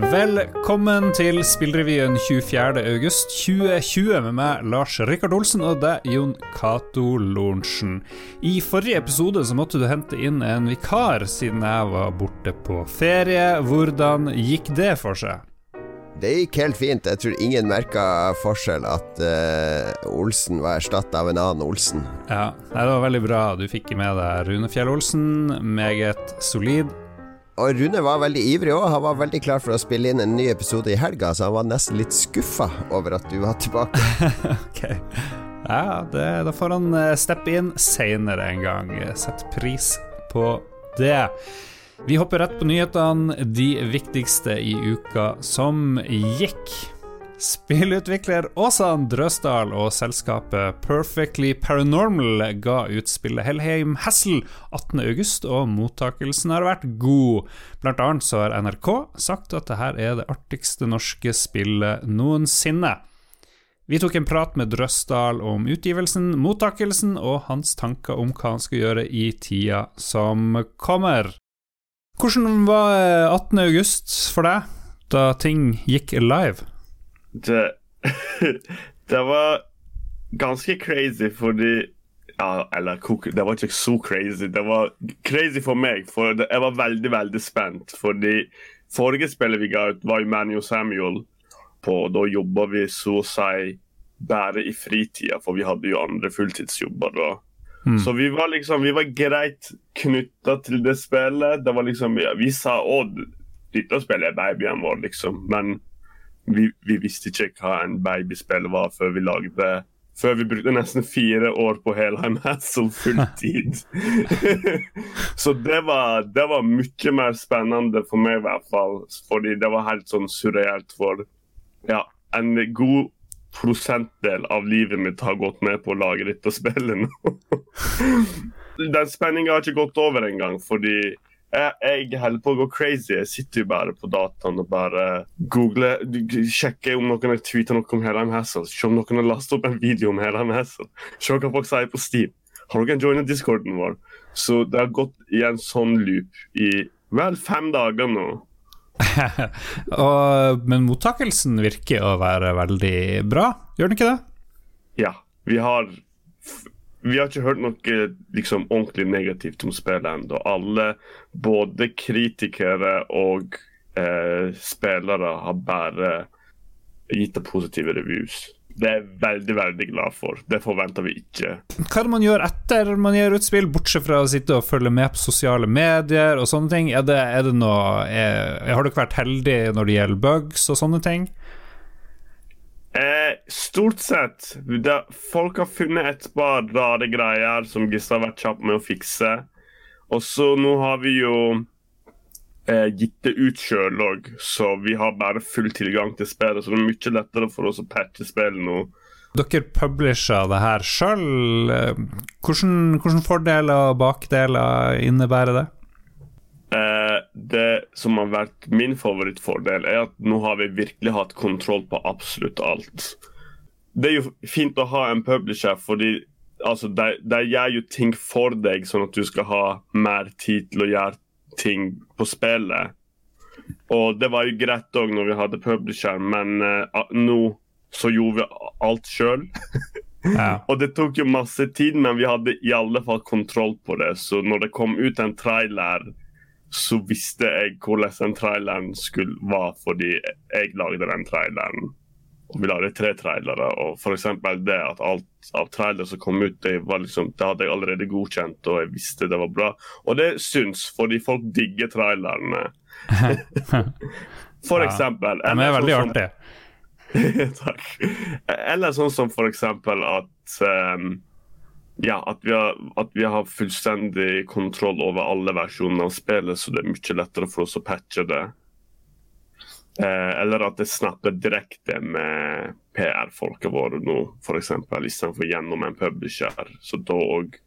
Velkommen til Spillrevyen 24.8.2020 med meg, Lars Rikard Olsen, og deg, Jon Cato Lorentzen. I forrige episode så måtte du hente inn en vikar siden jeg var borte på ferie. Hvordan gikk det for seg? Det gikk helt fint. Jeg tror ingen merka forskjell at uh, Olsen var erstatta av en annen Olsen. Ja, det var veldig bra. Du fikk med deg Rune Fjell Olsen. Meget solid. Og Rune var veldig ivrig òg. Han var veldig klar for å spille inn en ny episode i helga, så han var nesten litt skuffa over at du var tilbake. ok. Ja, det, da får han eh, steppe inn seinere en gang. Sett pris på det. Vi hopper rett på nyhetene, de viktigste i uka som gikk. Spillutvikler Åsan Drøsdal og selskapet Perfectly Paranormal ga ut spillet Hellheim Hassel 18.8, og mottakelsen har vært god. Blant annet så har NRK sagt at dette er det artigste norske spillet noensinne. Vi tok en prat med Drøsdal om utgivelsen, mottakelsen og hans tanker om hva han skal gjøre i tida som kommer. Hvordan var 18.8 for deg, da ting gikk live? Det, det var ganske crazy fordi ja, Eller det var ikke så crazy. Det var crazy for meg, for jeg var veldig veldig spent. Fordi forrige spillet vi ga ut, var Manu Samuel. På, da jobba vi så å si bare i fritida, for vi hadde jo andre fulltidsjobber da. Mm. Så vi var liksom, vi var greit knytta til det spillet. Det var liksom, ja, Vi sa å, dette spillet er babyen vår, liksom. Men vi, vi, visste ikke hva en babyspill var før vi lagde før vi brukte nesten fire år på Helheim Hassel fulltid. så det var, det var, mye mer spennende for meg, i hvert fall. Fordi det var helt sånn surrealt. For ja, en god prosentdel av livet mitt har gått med på å lage dette spillet nå. Den spenninga har ikke gått over engang, fordi jeg, jeg holder på å gå crazy. Jeg sitter jo bare på dataen og bare googler Sjekker om noen har tweeta noe om Helheim Hassel. Se om noen har lastet opp en video om Helheim Hassel. Se hva folk sier på Steam. Har dere joina discorden vår? Så det har gått i en sånn loop i vel fem dager nå. og, men mottakelsen virker å være veldig bra, gjør den ikke det? Ja. Vi har vi har ikke hørt noe liksom, ordentlig negativt om spillet ennå. Alle, både kritikere og eh, spillere, har bare gitt det positive reviews. Det er jeg veldig veldig glad for. Det forventer vi ikke. Hva er det man gjør etter man gir ut spill, bortsett fra å sitte og følge med på sosiale medier og sånne ting? Er det, er det noe, er, har dere vært heldig når det gjelder bugs og sånne ting? Eh, stort sett. Da, folk har funnet et par rare greier som Gisle har vært kjapp med å fikse. Og så nå har vi jo eh, gitt det ut sjøl òg, så vi har bare full tilgang til spillet. Så det er mye lettere for oss å patche spillet nå. Dere publisher det her sjøl. Hvilke fordeler og bakdeler innebærer det? Eh, det som har vært min favorittfordel, er at nå har vi virkelig hatt kontroll på absolutt alt. Det er jo fint å ha en publisher, fordi altså, de, de gjør jo ting for deg, sånn at du skal ha mer tid til å gjøre ting på spillet. Og det var jo greit òg når vi hadde publisher, men uh, nå så gjorde vi alt sjøl. ja. Og det tok jo masse tid, men vi hadde i alle fall kontroll på det. Så når det kom ut en trailer så visste jeg hvordan den traileren skulle være, fordi jeg lagde den traileren. Og vi lagde tre trailere, og f.eks. det at alt av trailere som kom ut, det, liksom, det, hadde jeg allerede godkjent, og jeg visste det var bra. Og det syns, fordi folk digger trailerne. for eksempel. Ja, de er veldig sånn artig. Takk. Eller sånn som for eksempel at um, ja, at vi, har, at vi, har, fullstendig kontroll over alle versjonene av spillet, så det er mye lettere for oss å patche det. Eh, eller at det snapper direkte med PR-folka våre nå, f.eks. istedenfor gjennom en publisher. Så da òg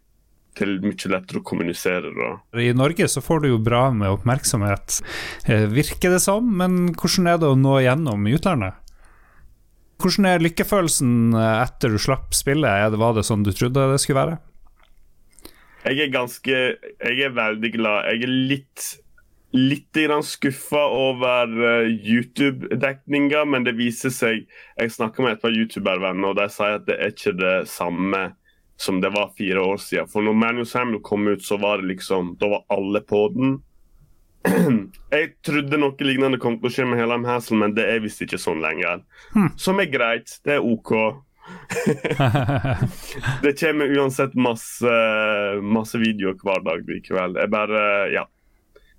er mye lettere å kommunisere. da. I Norge så får du jo bra med oppmerksomhet, eh, virker det som. Men hvordan er det å nå gjennom i utlandet? Hvordan er lykkefølelsen eh, etter du slapp spillet? Var det sånn du trodde det skulle være? Jeg er ganske Jeg er veldig glad. Jeg er litt litt skuffa over uh, YouTube-dekninga, men det viser seg Jeg snakka med et par YouTuber-venner, og de sier at det er ikke det samme som det var fire år siden. For når Manuel Samuel kom ut, så var det liksom Da var alle på den. Jeg trodde noe lignende kom til å skje med Helheim Hassel, men det er visst ikke sånn lenger. Hmm. Som er greit. Det er OK. det kommer uansett masse, masse videoer hver dag likevel. Jeg bare Ja.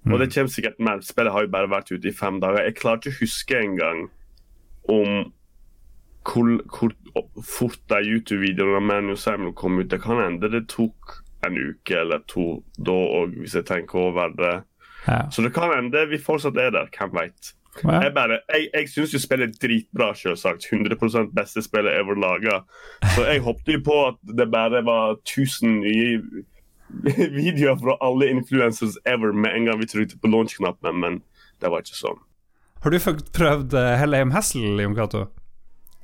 Og det kommer sikkert mer. Spillet har jo bare vært ute i fem dager. Jeg klarer ikke å huske engang om hvor, hvor fort de YouTube-videoene av Manu Samuel kom ut. Det kan hende det tok en uke eller to da òg, hvis jeg tenker over det. Ja. Så det kan hende vi fortsatt er der. Hvem veit. Ja. Jeg, bare, jeg, jeg syns jo spillet er dritbra, selvsagt. 100% beste spillet ever laga. Så jeg håpte jo på at det bare var 1000 nye videoer fra alle influencers ever med en gang vi trykte på launch-knappen, men det var ikke sånn. Har du prøvd uh, Hellheim Hassel, Jon Cato?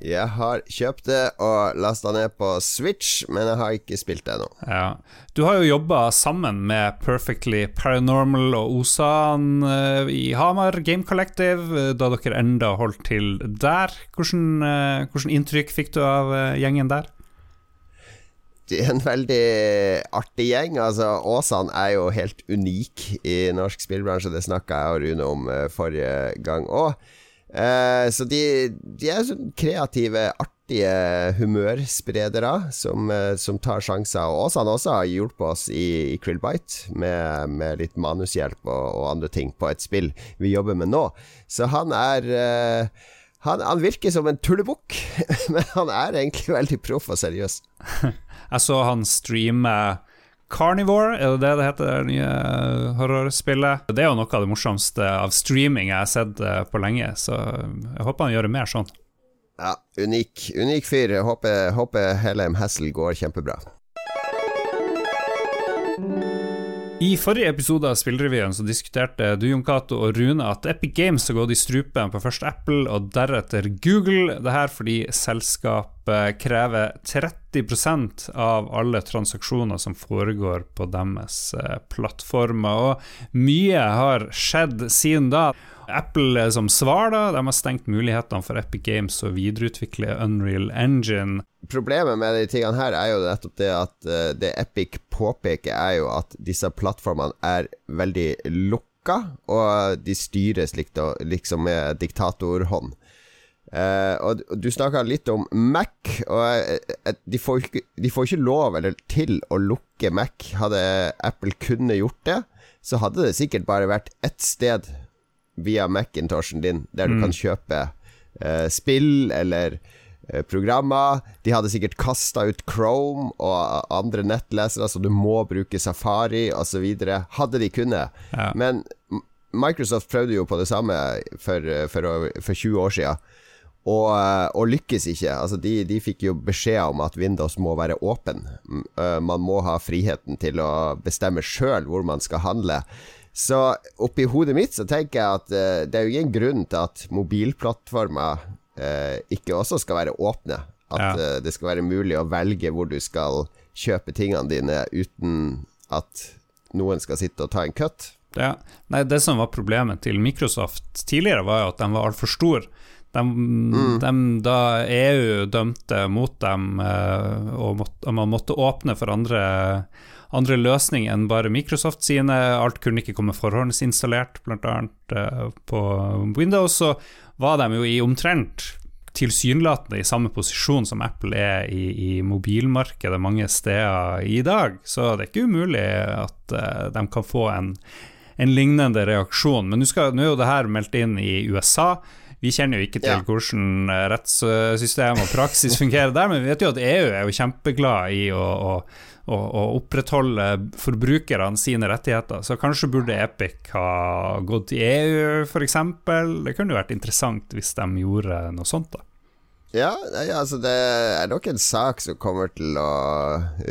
Jeg har kjøpt det og lasta ned på Switch, men jeg har ikke spilt det ennå. Ja. Du har jo jobba sammen med Perfectly Paranormal og Osan uh, i Hamar Game Collective, uh, da dere enda holdt til der. Hvordan, uh, hvordan inntrykk fikk du av gjengen der? Det er en veldig artig gjeng. Altså, Åsan er jo helt unik i norsk spillbransje. Det snakka jeg og Rune om forrige gang òg. Eh, så de, de, er sånn kreative, artige humørspredere som, eh, som tar sjanser. Og Åsan også har hjulpet oss i, i Krillbite med, med, litt manushjelp og, og, andre ting på et spill vi jobber med nå. Så han er eh, han, han, virker som en tullebukk, men han er egentlig veldig proff og seriøs. Jeg så han streame Carnivore, er det det det heter, det nye horrorspillet? Det er jo noe av det morsomste av streaming jeg har sett på lenge, så jeg håper han gjør det mer sånn. Ja, unik, unik fyr. Håper, håper Helheim Hassel går kjempebra. I forrige episode av Spillrevyen så diskuterte du, Jon Cato og Rune at Epic Games har gått i strupen på først Apple og deretter Google. Det her fordi selskapet krever 30% av alle transaksjoner som foregår på deres plattformer. Og mye har skjedd siden da. Apple som svar, da, de har stengt mulighetene for Epic Games å videreutvikle Unreal Engine. Problemet med de tingene her er jo nettopp det at uh, det Epic påpeker, er jo at disse plattformene er veldig lukka, og de styres liksom med diktatorhånd. Uh, og du snakka litt om Mac, og uh, de, får ikke, de, får ikke, lov eller til å lukke Mac. Hadde Apple kunne gjort det, så hadde det sikkert bare vært ett sted via Macintoshen din, der du mm. kan kjøpe uh, spill eller uh, programmer. De hadde sikkert kasta ut Chrome og andre nettlesere, så du må bruke Safari osv. Hadde de kunnet. Ja. Men Microsoft prøvde jo på det samme for, for, for 20 år siden. Og, eh, og, lykkes ikke. Altså de, de, fikk jo beskjed om at Windows må være åpen. Man må ha friheten til å bestemme sjøl hvor man skal handle. Så oppi hodet mitt så tenker jeg at uh, det er jo ingen grunn til at mobilplattformer uh, ikke også skal være åpne. At ja. uh, det skal være mulig å velge hvor du skal kjøpe tingene dine uten at noen skal sitte og ta en cut. Ja. Nei, det som var problemet til Microsoft tidligere, var jo at de var altfor store. De, mm. de, da EU dømte mot dem, og, måtte, og man måtte åpne for andre andre løsninger enn bare Microsoft sine. Alt kunne ikke komme forhåndsinstallert, bl.a. Uh, på Windows. Så var de jo i omtrent tilsynelatende i samme posisjon som Apple er i, i, mobilmarkedet mange steder i dag. Så det er ikke umulig at uh, de kan få en, en lignende reaksjon. Men nå er jo det her meldt inn i USA. Vi kjenner jo ikke til ja. hvordan eh, rettssystem og praksis fungerer der, men vi vet jo at EU er jo kjempeglad i å, å å, å opprettholde forbrukerne sine rettigheter. Så kanskje burde Epic ha gått til EU, f.eks. Det kunne jo vært interessant hvis de gjorde noe sånt, da. Ja, altså det er nok en sak som kommer til å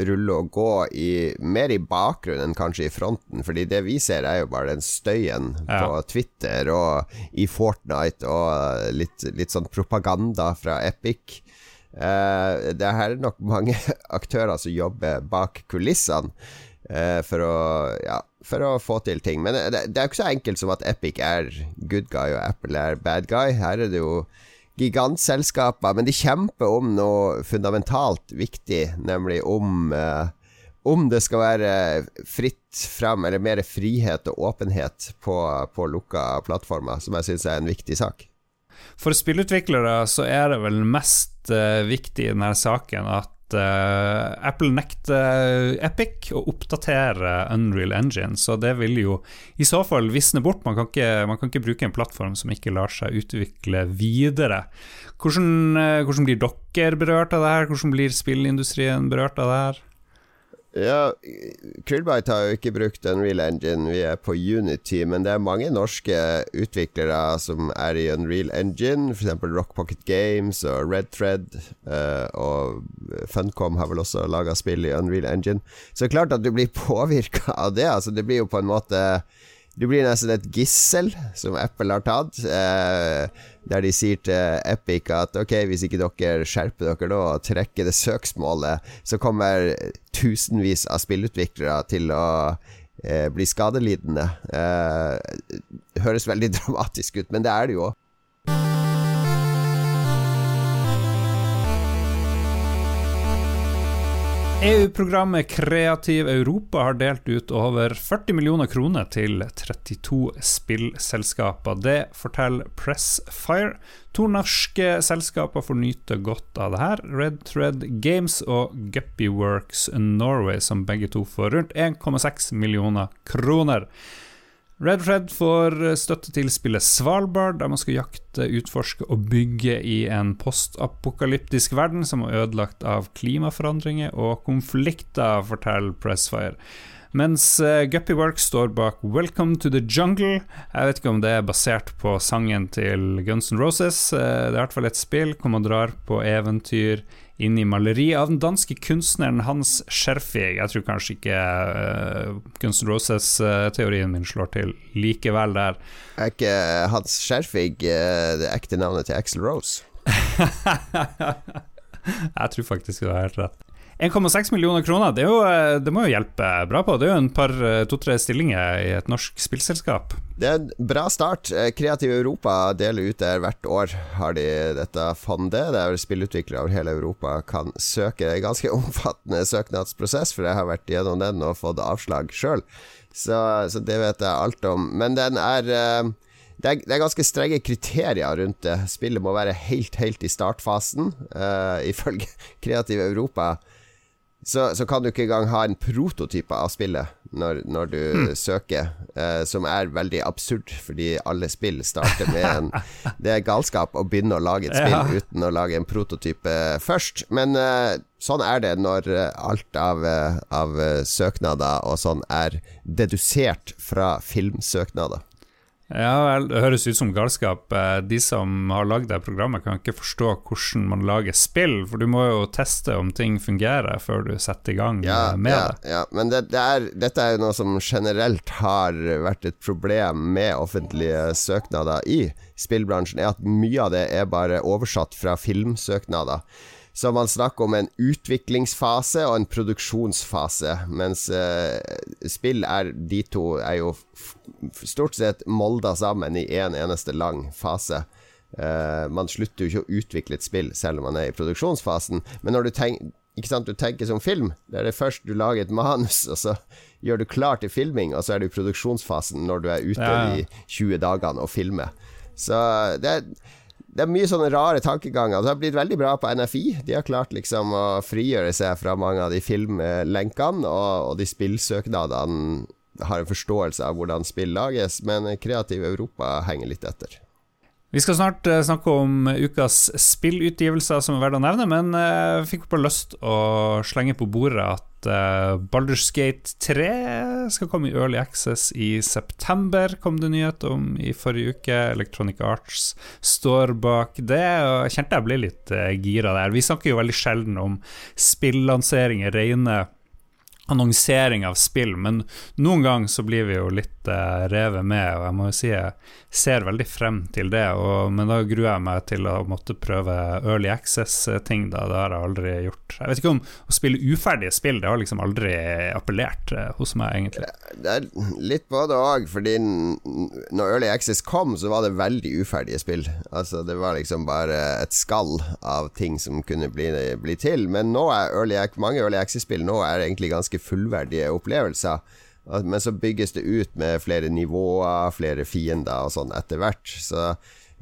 rulle og gå i, mer i bakgrunnen enn kanskje i fronten. Fordi det vi ser, er jo bare den støyen ja. på Twitter og i Fortnite og litt, litt sånn propaganda fra Epic. Uh, det er nok mange aktører som jobber bak kulissene. uh, for, å, ja, for å få til ting. Men det, det er jo ikke så enkelt som at Epic er good guy og Apple er bad guy. Her er det jo gigantselskaper, men de kjemper om noe fundamentalt viktig, nemlig om eh, om det skal være fritt fram, eller mer frihet og åpenhet på, på lukka plattformer, som jeg syns er en viktig sak. For spillutviklere så er det vel mest uh, viktig i denne saken at uh, Apple nekter Epic å oppdatere Unreal Engine, så det vil jo i så fall visne bort. Man kan ikke, man kan ikke bruke en plattform som ikke lar seg utvikle videre. Hvordan, uh, hvordan blir dere berørt av det her? Hvordan blir spillindustrien berørt av det her? Ja, Krillbite har jo ikke brukt Unreal Engine, vi er på Unity, men det er mange norske utviklere som er i Unreal Engine, f.eks. Rock Pocket Games og Red Thread, uh, og Funcom har vel også laga spill i Unreal Engine. Så det er klart at du blir påvirka av det. Altså, det blir jo på en måte du blir nesten et gissel som Apple har tatt, eh, der de sier til Epic at ok, hvis ikke dere skjerper dere nå og trekker det søksmålet, så kommer tusenvis av spillutviklere til å eh, bli skadelidende. Eh, høres veldig dramatisk ut, men det er det jo EU-programmet Kreativ Europa har delt ut over 40 millioner kroner til 32 spillselskaper. Det forteller Pressfire. To norske selskaper får nyte godt av det her. Red Thread Games og Guppyworks Norway, som begge to får rundt 1,6 millioner kroner. Red Red får støtte til spillet Svalbard, der man skal jakte, utforske og bygge i en postapokalyptisk verden som er ødelagt av klimaforandringer og konflikter, forteller Pressfire. Mens uh, Guppy Work står bak 'Welcome to the Jungle'. Jeg vet ikke om det er basert på sangen til Guns N' Roses. Uh, det er i hvert fall et spill hvor man drar på eventyr inn i maleriet av den danske kunstneren Hans Scherfig. Jeg tror kanskje ikke uh, Guns N' Roses-teorien min slår til likevel der. Er ikke Hans Scherfig uh, det ekte navnet til Axel Rose? jeg tror faktisk du har helt rett. 1,6 millioner kroner, det, jo, eh, det, må jo hjelpe bra på. Det er jo en par to-tre stillinger i et norsk spillselskap. Det er en bra start. Kreativ Europa deler ut der hvert år. Har de dette fondet der spillutviklere over hele Europa kan søke. Det er en ganske omfattende søknadsprosess, for jeg har vært gjennom den og fått avslag sjøl. Så, så, det vet jeg alt om. Men den er det er, det er, ganske strenge kriterier rundt det. Spillet må være helt, helt i startfasen, uh, ifølge Kreativ Europa så, så, kan du ikke engang ha en prototype av spillet når, når du mm. søker, eh, som er veldig absurd, fordi alle spill starter med en Det er galskap å begynne å lage et spill ja. uten å lage en prototype først, men eh, sånn er det når eh, alt av, eh, av eh, søknader og sånn er dedusert fra filmsøknader. Ja det høres ut som galskap. Eh, de som har lagd det programmet, kan ikke forstå hvordan man lager spill, for du må jo teste om ting fungerer før du setter i gang ja, med ja, det. Ja, men det, det er, dette er jo noe som generelt har vært et problem med offentlige søknader i spillbransjen, er at mye av det er bare oversatt fra filmsøknader. Så man snakker om en utviklingsfase og en produksjonsfase, mens uh, spill er De to er jo stort sett molda sammen i én en eneste lang fase. Uh, man slutter jo ikke å utvikle et spill selv om man er i produksjonsfasen, men når du tenker ikke sant, du tenker som film. Det er det først du lager et manus, og så gjør du klar til filming, og så er du i produksjonsfasen når du er ute ja. de 20 dagene og filmer. Så det er det er mye sånne rare tankeganger. Det har blitt veldig bra på NFI. De har klart liksom å frigjøre seg fra mange av de filmlenkene, og, og de spillsøknadene har en forståelse av hvordan spill lages, men Kreativ Europa henger litt etter. Vi skal snart uh, snakke om ukas spillutgivelser som er verdt å nevne, men jeg fikk bare lyst å slenge på bordet at uh, Baldur's Gate 3 skal komme i Early Access i september, kom det nyhet om i forrige uke. Electronic Arts står bak det, og jeg kjente jeg ble litt uh, gira der. Vi snakker jo veldig sjelden om spillanseringer, rene annonsering av spill, men noen ganger så blir vi jo litt uh, revet med, og jeg må jo si jeg ser veldig frem til det. Og, men da gruer jeg meg til å måtte prøve Early Access-ting, da. Det har jeg aldri gjort. Jeg vet ikke om å spille uferdige spill, det har liksom aldri appellert uh, hos meg, egentlig. Det er litt både òg, fordi når Early Access kom, så var det veldig uferdige spill. Altså, det var liksom bare et skall av ting som kunne bli, bli til. Men nå er early, mange Early Access-spill nå er egentlig ganske fullverdige opplevelser. Men så bygges det ut med flere nivåer, flere fiender og sånn etter hvert. Så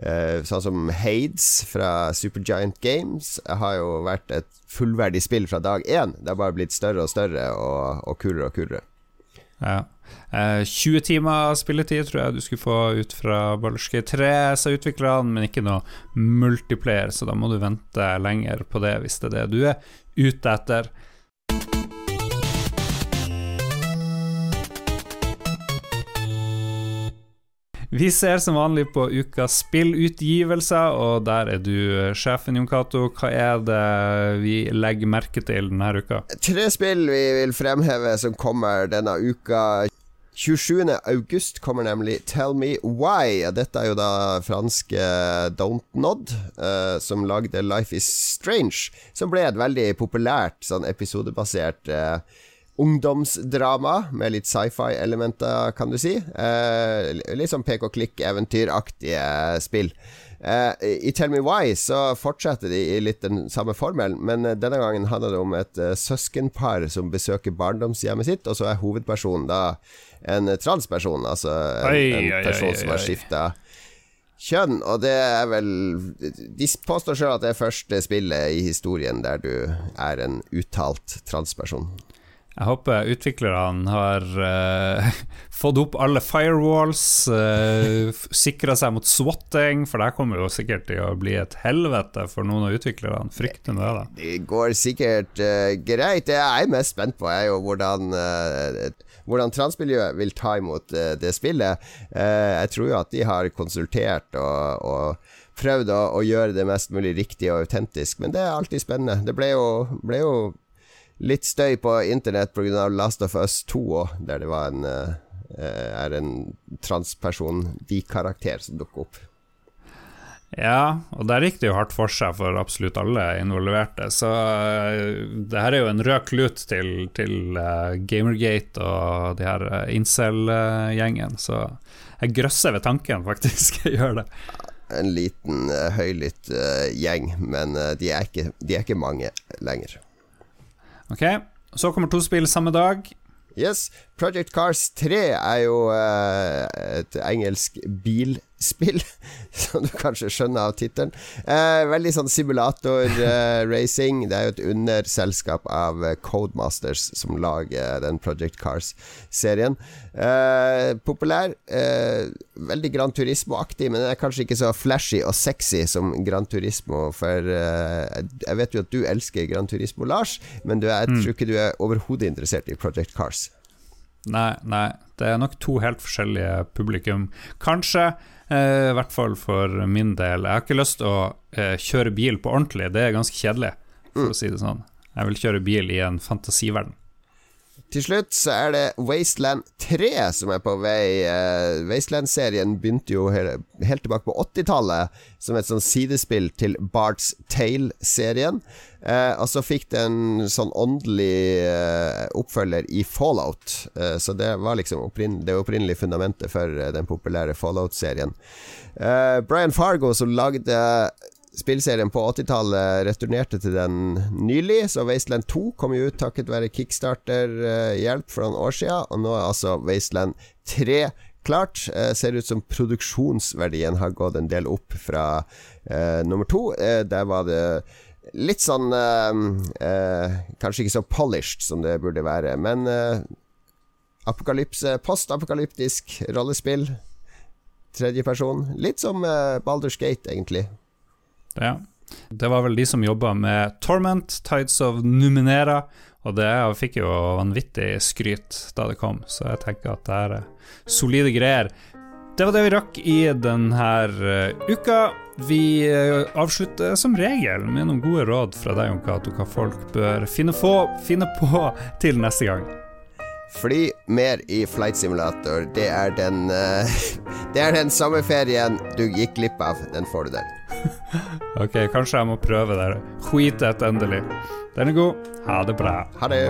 eh, Sånn som Hades fra Supergiant Games har jo vært et fullverdig spill fra dag én. Det har bare blitt større og større og, og kulere og kulere. Ja. Eh, 20 timer spilletid tror jeg du skulle få ut fra Ballerske 3, sa utviklerne, men ikke noe multiplayer, så da må du vente lenger på det hvis det er det du er ute etter. Vi ser som vanlig på ukas spillutgivelser, og der er du sjefen, Jon Cato. Hva er det vi legger merke til denne uka? Tre spill vi vil fremheve som kommer denne uka. 27. august kommer nemlig Tell Me Why. Dette er jo da franske Don't Nod, uh, som lagde Life Is Strange. Som ble et veldig populært sånn episodebasert uh, ungdomsdrama med litt sci-fi-elementer, kan du si. Eh, litt sånn pek-og-klikk-eventyraktige spill. Eh, I Tell Me Why så fortsetter de i litt den samme formelen, men eh, denne gangen handler det om et uh, søskenpar som besøker barndomshjemmet sitt, og så er hovedpersonen da en transperson, altså en, oi, en person oi, som har skifta kjønn, og det er vel De påstår sjøl at det er første spillet i historien der du er en uttalt transperson. Jeg håper utviklerne har uh, fått opp alle firewalls, uh, eh, sikra seg mot swatting, for det kommer jo sikkert til å bli et helvete for noen av utviklerne. Frykter du det? Det går sikkert uh, greit. Det jeg er mest spent på, er jo hvordan uh, hvordan transmiljøet vil ta imot det spillet. Jeg tror jo at de har konsultert og, og prøvd å, å, gjøre det mest mulig riktig og autentisk, men det er alltid spennende. Det ble jo, ble jo litt støy på internett pga. Last of Us 2 òg, der det var en, uh, er en transperson, de-karakter, som dukker opp. Ja, og der gikk det jo hardt for seg for absolutt alle involverte. Så uh, det her er jo en rød klut til, til uh, Gamergate og de her uh, incel-gjengen. Så jeg grøsser ved tanken, faktisk. jeg gjør det. En liten, høylytt gjeng, men de er, ikke, de er ikke mange lenger. Ok, Så kommer to spill samme dag. Yes. Project Cars 3 er jo uh, et engelsk bilspill, som du kanskje skjønner av tittelen. Eh, veldig sånn simulator-racing. Eh, det er jo et underselskap av Codemasters som lager den Project Cars-serien. populær. veldig Gran Turismo-aktig, men den er kanskje ikke så flashy og sexy som Gran Turismo. For jeg vet jo at du elsker Gran Turismo, Lars, men du jeg mm. tror ikke du er overhodet interessert i Project Cars. Nei, nei. Det er nok to helt forskjellige publikum. Kanskje, eh, i hvert fall for min del. Jeg har ikke lyst til å eh, kjøre bil på ordentlig, det er ganske kjedelig, for mm. å si det sånn. Jeg vil kjøre bil i en fantasiverden. Til slutt så er det Wasteland 3 som er på vei. Uh, Wasteland-serien begynte jo helt, helt tilbake på 80-tallet som et sånn sidespill til Barts Tale-serien. Uh, og så fikk det en sånn åndelig uh, oppfølger i Fallout. så det var liksom opprinn det opprinnelige fundamentet for den populære Fallout-serien. Brian Fargo, som lagde spillserien på 80-tallet returnerte til den nylig, så Wasteland 2 kom jo ut takket være kickstarter-hjelp for noen år siden, og nå er altså Wasteland 3 klart. Eh, ser ut som produksjonsverdien har gått en del opp fra eh, nummer to. Eh, der var det litt sånn eh, eh, Kanskje ikke så polished som det burde være, men eh, apokalypse, postapokalyptisk rollespill. Tredjeperson. Litt som Baldur's Gate, egentlig. Ja. Det var vel de som jobba med Torment, Tides of Numenera, og det fikk jo vanvittig skryt da det kom, så jeg tenker at det er solide greier. Det var det vi rakk i denne uh, uka. Vi uh, avslutter som regel med noen gode råd fra deg, Jon hva folk bør finne, få, finne på til neste gang. Fly mer i Flight Simulator. Det er den uh, Det er den sommerferien du gikk glipp av. Den får du der. ok, kanskje jeg må prøve det. Skit et endelig. Den er god. Ha det bra. Ha det.